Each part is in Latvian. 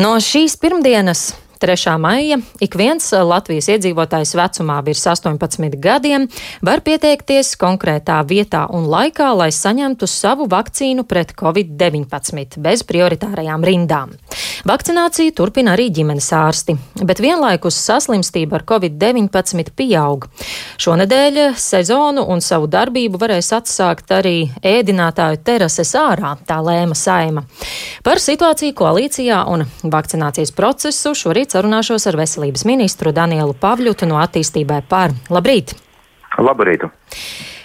No šīs pirmdienas 3. maija ik viens Latvijas iedzīvotājs vecumā virs 18 gadiem var pieteikties konkrētā vietā un laikā, lai saņemtu savu vakcīnu pret covid-19 bez prioritārajām rindām. Vakcināciju turpina arī ģimenes ārsti, bet vienlaikus saslimstība ar covid-19 pieaug. Šonedēļ sezonu un savu darbību varēs atsākt arī ēdinātāju terases ārā, tā lēma saima. Par situāciju koalīcijā un vakcinācijas procesu šorīt Šorīt sarunāšos ar veselības ministru Danielu Pavļutu no attīstībai par. Labrīt! Labrīt!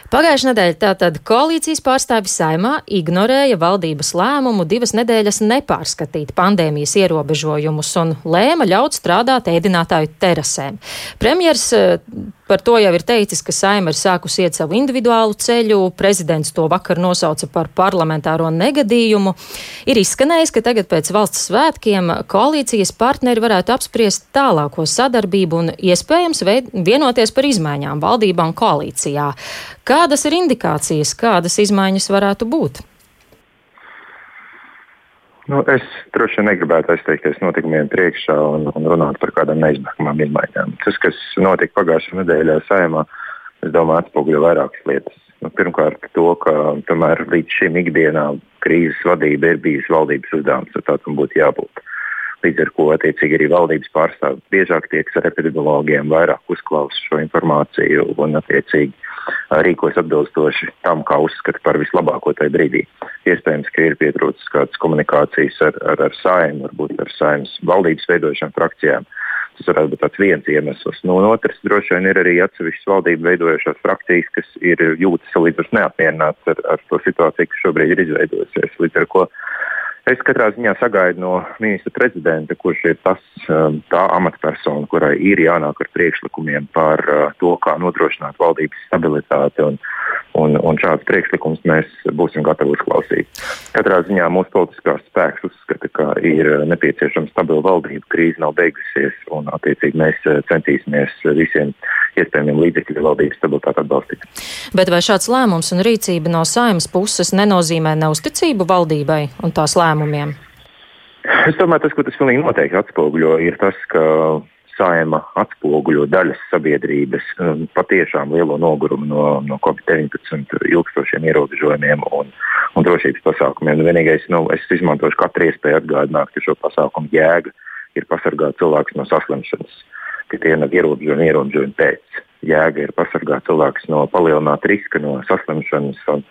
Pagājušā nedēļa tātad koalīcijas pārstāvis saimā ignorēja valdības lēmumu divas nedēļas nepārskatīt pandēmijas ierobežojumus un lēma ļaut strādāt ēdinātāju terasēm. Premjers Par to jau ir teicis, ka saima ir sākusi iet savu individuālu ceļu. Prezidents to vakar nosauca par parlamentāro negadījumu. Ir izskanējis, ka tagad pēc valsts svētkiem koalīcijas partneri varētu apspriest tālāko sadarbību un iespējams vienoties par izmaiņām valdībā un koalīcijā. Kādas ir indikācijas, kādas izmaiņas varētu būt? Nu, es droši vien negribētu aizteikties notikumiem priekšā un, un runāt par kādām neizbēgamām izmaiņām. Tas, kas notika pagājušajā nedēļā saimā, es domāju, atspoguļo vairākas lietas. Nu, pirmkārt, to, ka tomēr līdz šim ikdienā krīzes vadība ir bijusi valdības uzdevums, tad tādam būtu jābūt. Līdz ar to attiecīgi arī valdības pārstāvji biežāk tieks ar epidemiologiem, vairāk uzklausa šo informāciju un attiecīgi rīkojas atbilstoši tam, kā uzskata par vislabāko tajā brīdī. Iespējams, ka ir pietrūcis kādas komunikācijas ar, ar, ar saimnu, varbūt ar saimnes valdības veidošanu frakcijām. Tas varētu būt tāds viens iemesls. Nu, otras, droši vien ir arī atsevišķas valdību veidojušās frakcijas, kas ir jūtas salīdzinoši neapmierinātas ar, ar to situāciju, kas šobrīd ir izveidojusies. Līdz ar to Es katrā ziņā sagaidu no ministra prezidenta, kurš ir tas, um, tā amatpersona, kurai ir jānāk ar priekšlikumiem par uh, to, kā nodrošināt valdības stabilitāti. Un, un, un šāds priekšlikums mēs būsim gatavi uzklausīt. Katrā ziņā mūsu politiskās spēks uzskata, ka ir nepieciešama stabila valdība, krīze nav beigusies, un attiecīgi mēs uh, centīsimies visiem iespējamiem līdzekļiem valdības stabilitāti atbalstīt. Bet vai šāds lēmums un rīcība no saimas puses nenozīmē neusticību valdībai un tās lēmumiem? Es domāju, tas, ko tas pilnīgi noteikti atspoguļo, ir tas, ka saima atspoguļo daļas sabiedrības um, patiešām lielo nogurumu no, no Covid-19 ilgstošiem ierobežojumiem un, un drošības pasākumiem. Nu, vienīgais, nu, es izmantošu katru iespēju atgādināt, ka šo pasākumu jēga ir pasargāt cilvēkus no saslimšanas ka tie nav ierobežojumi, ierobežojumi pēc. Jēga ir pasargāt cilvēkus no palielināta riska, no saslimšanas un,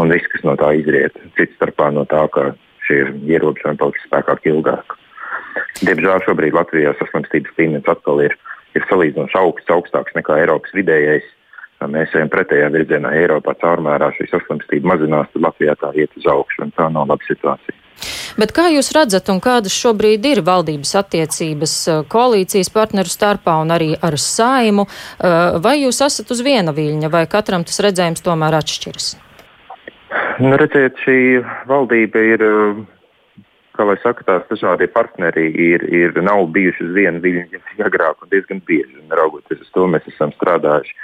un viss, kas no tā izriet. Cits starpā no tā, ka šie ierobežojumi paliks spēkā ilgāk. Diemžēl šobrīd Latvijā saslimstības līmenis atkal ir, ir salīdzinoši augsts, augstāks nekā Eiropas vidējais. Mēs ejam pretējā virzienā. Eiropā caurmērā šī saslimstība mazinās, tad Latvijā tā iet uz augšu, un tā nav laba situācija. Bet kā jūs redzat, un kādas šobrīd ir valdības attiecības eh, koalīcijas partneru starpā un arī ar saimu? Eh, vai jūs esat uz viena viļņa, vai katram tas redzējums tomēr atšķiras? Nu, redziet, šī valdība ir, eh, kā lai saka, tās dažādie partneri ir, ir nav bijuši uz viena viļņa agrāk un diezgan bieži. Un, raugoties uz to, mēs esam strādājuši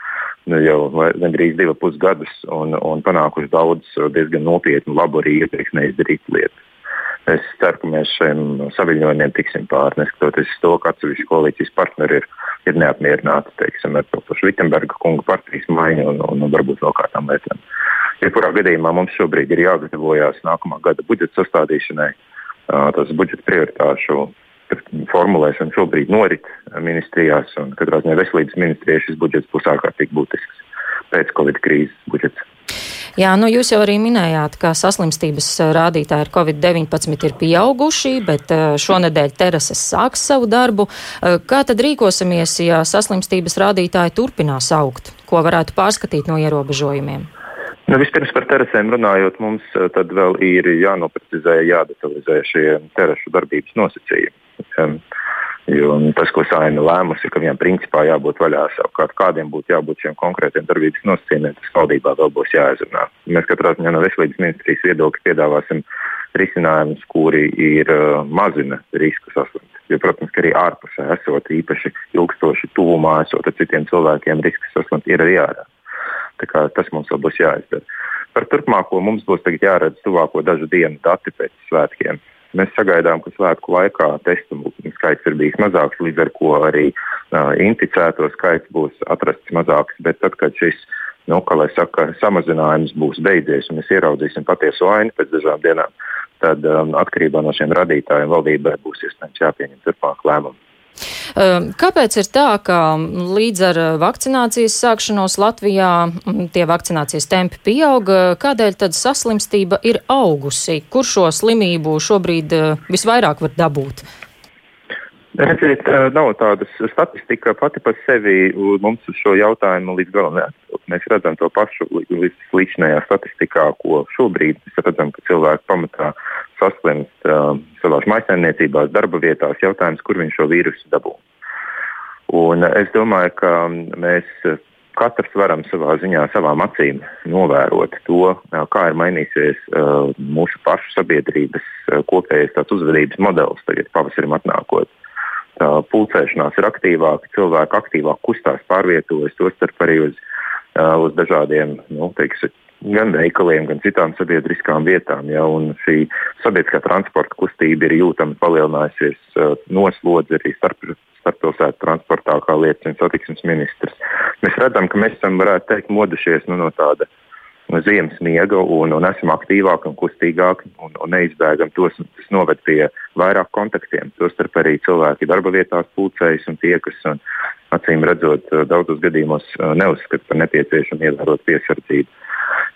nu, jau gandrīz divus pusgadus un, un panākuši daudz diezgan nopietnu, labu arī iepriekš neizdarītu lietu. Es ceru, ka mēs šiem saviņojumiem tiksim pāri, neskatoties uz to, ka atsevišķi koalīcijas partneri ir, ir neapmierināti teiksim, ar to pašu Vitsenberga kunga partijas maiņu un, un, un varbūt vēl kādām lietām. Jebkurā gadījumā mums šobrīd ir jāgatavojas nākamā gada budžeta sastādīšanai. Tas budžeta prioritāšu formulēšana šobrīd norit ministrijās, un katrā ziņā veselības ministrijai šis budžets būs ārkārtīgi būtisks pēc Covid krīzes budžets. Jā, nu jūs jau arī minējāt, ka saslimstības rādītāji ar Covid-19 ir pieauguši, bet šonadēļ terases sāks savu darbu. Kā tad rīkosimies, ja saslimstības rādītāji turpinās augt? Ko varētu pārskatīt no ierobežojumiem? Nu, vispirms par terasēm runājot, mums tad vēl ir jānoprecizē, jādetalizē šie terašu darbības nosacījumi. Um, Jo tas, ko saima lēmusi, ka viņam principā jābūt vaļā savukārt, kādiem būtu jābūt šiem konkrētiem darbības nosacījumiem, tas valdībā vēl būs jāizrunā. Mēs katrā ziņā no veselības ministrijas viedokļa piedāvāsim risinājumus, kuri ir uh, mazina risku saslimt. Jo, protams, ka arī ārpusē esot īpaši ilgstoši tuvumā esot ar citiem cilvēkiem, risks saslimt ir arī ārā. Tas mums vēl būs jāizdara. Par turpmāko mums būs jāredz tuvāko dažu dienu dati pēc svētkiem Mēs sagaidām, ka svētku laikā testu skaits ir bijis mazāks, līdz ar to arī uh, inficēto skaits būs atrasts mazāks. Bet tad, kad šis nu, saka, samazinājums būs beidzies un mēs ieraudzīsim patieso ainu pēc dažām dienām, tad um, atkarībā no šiem radītājiem valdībai būs iespējams jāpieņem turpmāk lēmumi. Ehm, kāpēc ir tā, ka līdz ar vakcinācijas sākšanos Latvijā tie vakcinācijas tempi pieauga? Kādēļ tad saslimstība ir augusi? Kur šo slimību šobrīd visvairāk var dabūt? Redziet, nav tādas statistika pati par sevi mums uz šo jautājumu līdz galam neatbild. Mēs redzam to pašu līdz līdzinējā statistikā, ko šobrīd mēs redzam, ka cilvēki pamatā saslimst uh, savās maisaimniecībās, darba vietās. Jautājums, kur viņš šo vīrusu dabū. Un es domāju, ka mēs katrs varam savā ziņā, savām acīm novērot to, kā ir mainīsies uh, mūsu pašu sabiedrības uh, kopējais uzvedības modelis tagad pavasarim atnākot pulcēšanās ir aktīvāka, cilvēki aktīvāk kustās, pārvietojas, tostarp arī uz, uz dažādiem, nu, teiksim, gan veikaliem, gan citām sabiedriskām vietām. Ja, šī sabiedriskā transporta kustība ir jūtami palielinājusies, noslodzi arī starp, starppilsētu transportā, kā liecina satiksmes ministrs. Mēs redzam, ka mēs esam, varētu teikt, modušies nu, no tāda ziemas miega un, un esam aktīvāki un kustīgāki un, un neizbēgam tos. Tas noved pie vairāk kontaktiem. Tostarp arī cilvēki darba vietās pulcējas un tie, kas un, acīm redzot daudzos gadījumos neuzskata par nepieciešamu ievērot piesardzību.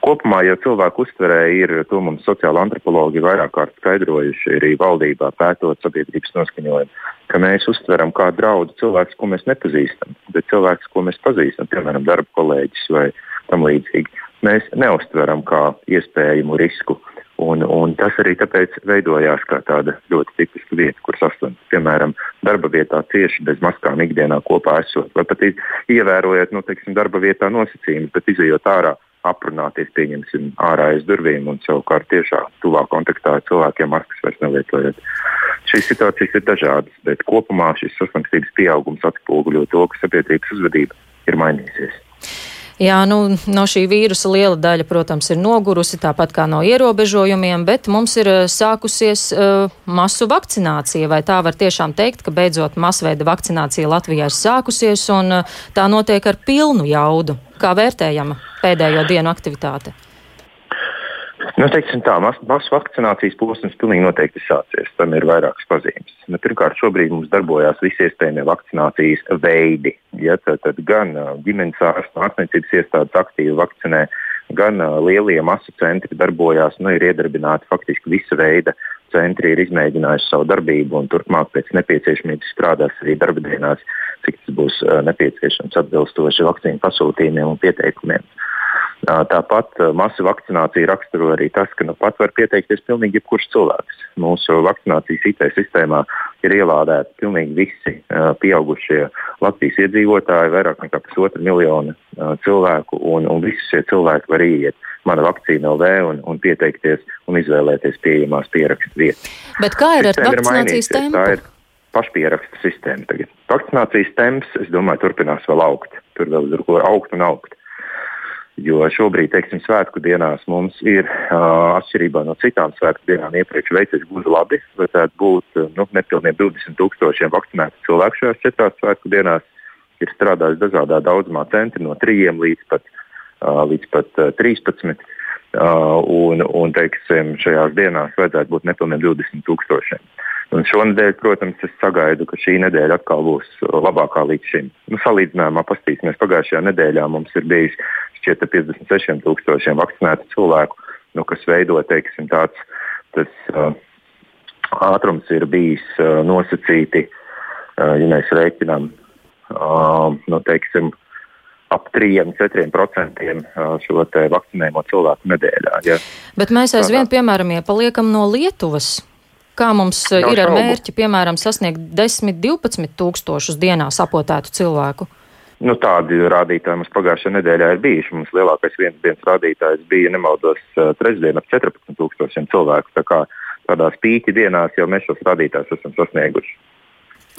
Kopumā, ja cilvēku uztverē ir, to mums sociāla antropologi vairāk kārt skaidrojuši arī valdībā, pētot sabiedrības noskaņojumu, ka mēs uztveram kā draudu cilvēkus, ko mēs nepazīstam, bet cilvēkus, ko mēs pazīstam, piemēram, darba kolēģis vai tam līdzīgi mēs neustveram kā iespējamu risku. Un, un tas arī tāpēc veidojās kā tāda ļoti tipiska vieta, kur saslimt. Piemēram, darba vietā cieši bez maskām ikdienā kopā esot, vai pat ievērojot nu, teiksim, darba vietā nosacījumus, bet izējot ārā, aprunāties, pieņemsim, ārā aiz durvīm un savukārt tiešā tuvā kontaktā ar cilvēkiem maskas vairs nelietojot. Šīs situācijas ir dažādas, bet kopumā šis saslimstības pieaugums atspoguļo to, ka sabiedrības uzvedība ir mainījusies. Jā, nu, no šī vīrusa liela daļa, protams, ir nogurusi, tāpat kā no ierobežojumiem, bet mums ir eh, sākusies uh, masu vakcinācija. Vai tā var tiešām teikt, ka beidzot masveida vakcinācija Latvijā ir sākusies un uh, tā notiek ar pilnu jaudu? Kā vērtējama pēdējo dienu aktivitāte? Nu, teiksim tā, mas, masu vakcinācijas posms pilnīgi noteikti sācies. Tam ir vairākas pazīmes. Nu, pirmkārt, šobrīd mums darbojās visi iespējamie vakcinācijas veidi. Ja, tad, tad gan uh, ģimenes ārsta, ārstniecības iestādes aktīvi vakcinē, gan uh, lielie masu centri darbojās, nu, ir iedarbināti faktiski visa veida centri, ir izmēģinājuši savu darbību un turpmāk pēc nepieciešamības strādās arī darba dienās, cik tas būs uh, nepieciešams atbilstoši vakcīnu pasūtījumiem un pieteikumiem. Tāpat masu vakcināciju raksturo arī tas, ka nu pat var pieteikties pilnīgi jebkurš cilvēks. Mūsu vakcinācijas IT sistēmā ir ielādēti pilnīgi visi pieaugušie Latvijas iedzīvotāji, vairāk nekā pusotra miljona cilvēku, un, un visi šie cilvēki var iet mana vakcīna LV un, un pieteikties un izvēlēties pieejamās pierakstu vietas. Bet kā ir ar vakcinācijas tempu? Tā ir pašpierakstu sistēma tagad. Vakcinācijas temps, es domāju, turpinās vēl augt. Tur vēl ir ko augt un augt. Jo šobrīd, teiksim, svētku dienās mums ir uh, atšķirībā no citām svētku dienām iepriekš veicies gluži labi. Vajadzētu būt nu, nepilniem 20 tūkstošiem vakcinētu cilvēku šajās četrās svētku dienās. Ir strādājuši dažādā daudzumā centri no 3 līdz pat, uh, līdz pat uh, 13. Uh, un, un teiksim, šajās dienās vajadzētu būt nepilniem 20 tūkstošiem. Un šonadēļ, protams, es sagaidu, ka šī nedēļa atkal būs labākā līdz šim. Nu, salīdzinājumā paskatīsimies, pagājušajā nedēļā mums ir bijis šķiet 56 tūkstošiem vakcinētu cilvēku, nu, kas veido teiksim, tāds tas, uh, ātrums ir bijis uh, nosacīti, uh, ja mēs rēķinām uh, nu, teiksim, ap 3-4% uh, šo vakcinējumu cilvēku nedēļā. Ja. Bet mēs aizvien, piemēram, iepaliekam no Lietuvas. Kā mums Nav ir ar mērķi, piemēram, sasniegt 10-12 tūkstošus dienā sapotētu cilvēku? Nu, tādi rādītāji mums pagājušajā nedēļā ir bijuši. Mums lielākais viens dienas rādītājs bija, nemaldos, trešdien ap 14 tūkstošiem cilvēku. Tā kā tādās pīķi dienās jau mēs šos rādītājus esam sasnieguši.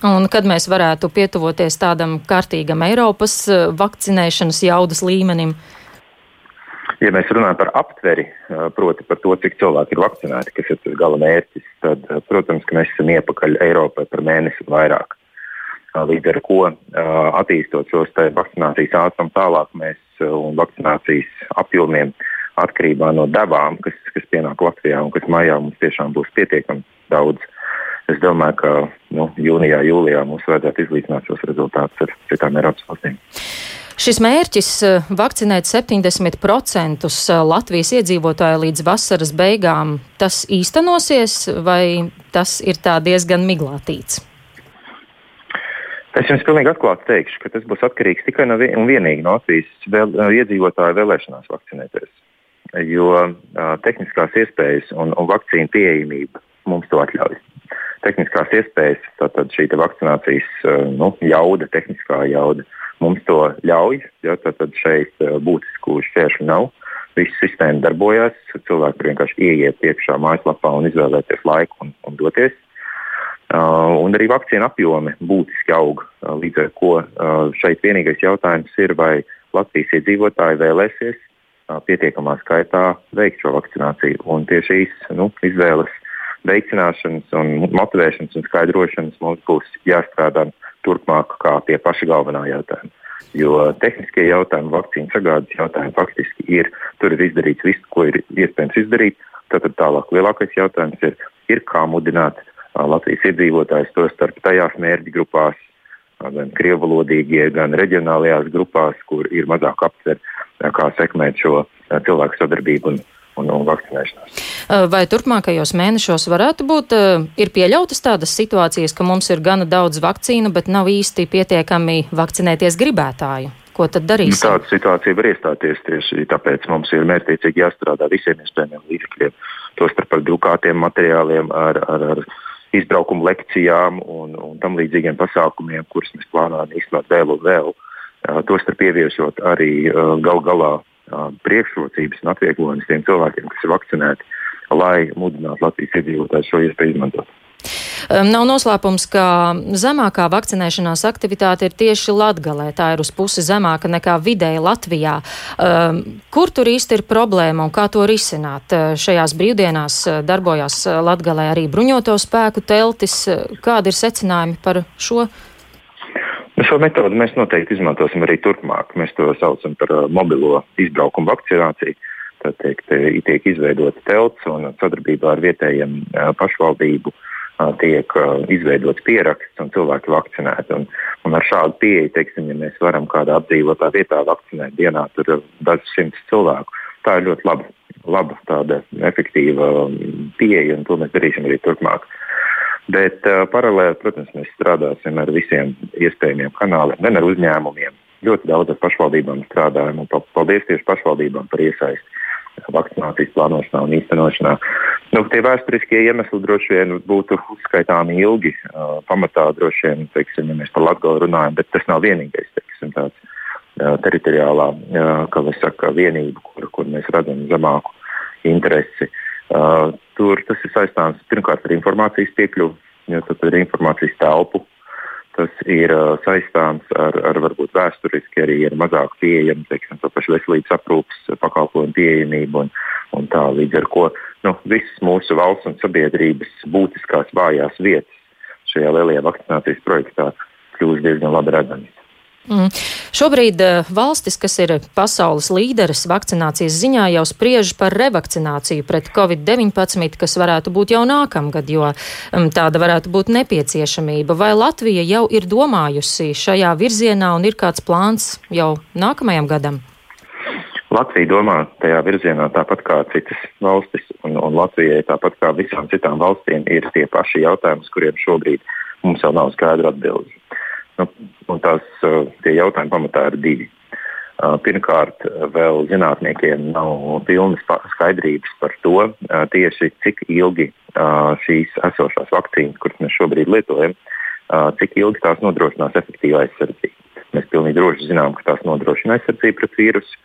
Un kad mēs varētu pietuvoties tādam kārtīgam Eiropas vakcinēšanas jaudas līmenim? Ja mēs runājam par aptveri, proti par to, cik cilvēki ir vakcinēti, kas ir tas gala mērķis, tad, protams, mēs esam iepakaļ Eiropai par mēnesi un vairāk. Līdz ar to attīstot šos vakcinācijas ātrumu tālāk mēs un vakcinācijas apjomiem atkarībā no devām, kas, kas pienāk Latvijā un kas maijā mums tiešām būs pietiekami daudz. Es domāju, ka nu, jūnijā, jūlijā mums vajadzētu izlīdzināt šos rezultātus ar citām Eiropas valstīm. Šis mērķis vakcinēt 70% Latvijas iedzīvotāju līdz vasaras beigām, tas īstenosies vai tas ir tā diezgan miglātīts? Es jums pilnīgi atklāti teikšu, ka tas būs atkarīgs tikai no vien, un vienīgi no Latvijas vēl, iedzīvotāju vēlēšanās vakcinēties. Jo uh, tehniskās iespējas un, un vakcīnu pieejamība mums to atļauj. Tehniskās iespējas, tātad šī vakcinācijas uh, nu, jauda, tehniskā jauda, mums to ļauj. Ja, tātad šeit uh, būtisku šķēršļu nav. Viss sistēma darbojas, cilvēki vienkārši ieiet iekšā mājaslapā un izvēlēties laiku un, un doties. Uh, un arī vakcīnu apjomi būtiski aug. Uh, līdz ar to uh, šeit vienīgais jautājums ir, vai Latvijas iedzīvotāji vēlēsies uh, pietiekamā skaitā veikt šo vakcināciju. Un pie šīs nu, izvēles veicināšanas, un motivēšanas un skaidrošanas mums būs jāstrādā turpmāk kā pie paša galvenā jautājuma. Jo tehniskie jautājumi, vakcīnu sagādes jautājumi faktiski ir, tur ir izdarīts viss, ko ir iespējams izdarīt. Tad tālāk lielākais jautājums ir, ir kā mudināt uh, Latvijas iedzīvotājus, to starp tajās mērķa grupās, gan krievalodīgie, gan reģionālajās grupās, kur ir mazāk aptver, kā sekmēt šo cilvēku sadarbību un, un, un vakcinēšanos. Vai turpmākajos mēnešos varētu būt, ir pieļautas tādas situācijas, ka mums ir gana daudz vakcīnu, bet nav īsti pietiekami vakcinēties gribētāju? Ko tad darīsim? Nu, tāda situācija var iestāties tieši tāpēc mums ir mērķiecīgi jāstrādā visiem iespējamiem līdzekļiem, tostarp ar drukātiem materiāliem, ar, ar, ar izbraukumu lekcijām un, un tam līdzīgiem pasākumiem, kurus mēs plānojam īstenot vēl un vēl. Tostarp ieviešot arī uh, gal galā uh, priekšrocības un atvieglojumus tiem cilvēkiem, kas ir vakcinēti, lai mudinātu Latvijas iedzīvotājus šo iespēju izmantot. Nav noslēpums, ka zemākā vakcinēšanās aktivitāte ir tieši Latgalē. Tā ir uz pusi zemāka nekā vidēji Latvijā. Kur tur īsti ir problēma un kā to risināt? Šajās brīvdienās darbojās Latgalē arī bruņoto spēku teltis. Kādi ir secinājumi par šo? Šo metodi mēs noteikti izmantosim arī turpmāk. Mēs to saucam par mobilo izbraukumu vakcināciju. Tā teikt, tiek izveidota telts un sadarbībā ar vietējiem pašvaldību uh, tiek izveidots pieraksts un cilvēki vakcinēti. Un, un ar šādu pieeju, teiksim, ja mēs varam kādā apdzīvotā vietā vakcinēt dienā dažus simtus cilvēku, tā ir ļoti laba, laba tāda efektīva pieeja, un to mēs darīsim arī turpmāk. Bet uh, paralēli, protams, mēs strādāsim ar visiem iespējamiem kanāliem, gan ar uzņēmumiem. Ļoti daudz ar pašvaldībām strādājam, un paldies tieši pašvaldībām par iesaisti vakcinācijas plānošanā un īstenošanā. Nu, tie vēsturiskie iemesli droši vien būtu uzskaitāmi ilgi. Uh, pamatā droši vien, teiksim, ja mēs par Latviju runājam, bet tas nav vienīgais teiksim, tāds, uh, teritoriālā uh, saka, vienība, kur, kur mēs redzam zemāku interesi. Uh, tur tas ir saistāms pirmkārt ar informācijas piekļuvi, jo tad ir informācijas telpu tas ir uh, saistāms ar, ar varbūt vēsturiski arī ar mazāk pieejamu, teiksim, to pašu veselības aprūpas pakalpojumu pieejamību un, un tā līdz ar ko nu, visas mūsu valsts un sabiedrības būtiskās vājās vietas šajā lielajā vakcinācijas projektā kļūst diezgan labi redzamas. Mm. Šobrīd uh, valstis, kas ir pasaules līderis vakcinācijas ziņā, jau spriež par revakcināciju pret covid-19, kas varētu būt jau nākamgad, jo um, tāda varētu būt nepieciešamība. Vai Latvija jau ir domājusi šajā virzienā un ir kāds plāns jau nākamajam gadam? Latvija domā tajā virzienā tāpat kā citas valstis, un, un Latvijai tāpat kā visām citām valstīm ir tie paši jautājumi, kuriem šobrīd mums vēl nav skaidra atbildes. Nu, tās, uh, tie jautājumi pamatā ir divi. Uh, pirmkārt, vēl zinātniekiem nav pilnas skaidrības par to, uh, tieši cik ilgi šīs esošās vakcīnas, kuras mēs šobrīd lietojam, cik ilgi tās nodrošinās efektīvu aizsardzību. Mēs pilnīgi droši zinām, ka tās nodrošina aizsardzību pret vīrusu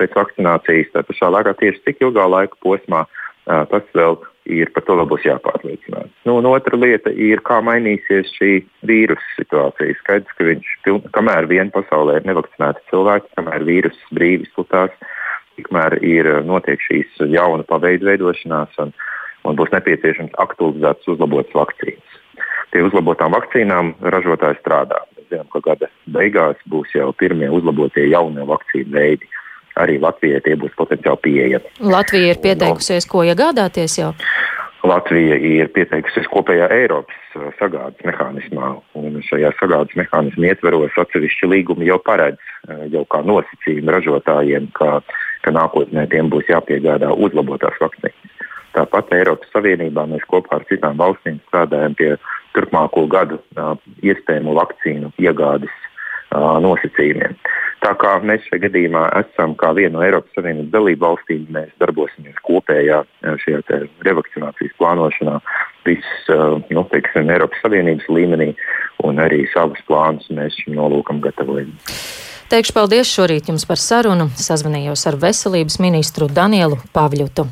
pēc vakcinācijas. Tā pašā laikā tieši cik ilgā laika posmā tas vēl ir par to vēl būs jāpārliecinās. Nu, un otra lieta ir, kā mainīsies šī vīrusu situācija. Skaidrs, ka viņš, kamēr vien pasaulē ir nevakcinēti cilvēki, kamēr vīruss brīvi izplatās, tikmēr ir notiek šīs jauna paveidu veidošanās un, un būs nepieciešams aktualizētas, uzlabotas vakcīnas. Pie uzlabotām vakcīnām ražotāji strādā. Mēs zinām, ka gada beigās būs jau pirmie uzlabotie jaunie vakcīnu veidi. Arī Latvijai tie būs potenciāli pieejami. Latvija ir pieteikusies, ko iegādāties jau? Latvija ir pieteikusies kopējā Eiropas uh, sagādas mehānismā, un šajā sagādas mehānisma ietveros atsevišķi līgumi jau paredz uh, jau kā nosacījumu ražotājiem, ka, ka nākotnē tiem būs jāpiegādā uzlabotās vakcīnas. Tāpat Eiropas Savienībā mēs kopā ar citām valstīm strādājam pie turpmāko gadu uh, iespējamu vakcīnu iegādes nosacījumiem. Tā kā mēs šajā gadījumā esam kā viena no Eiropas Savienības dalību valstīm, mēs darbosimies kopējā šajā revakcinācijas plānošanā visas nu, teiksim, Eiropas Savienības līmenī un arī savus plānus mēs šim nolūkam gatavojam. Teikšu paldies šorīt jums par sarunu. Sazvanījos ar veselības ministru Danielu Pavļutu.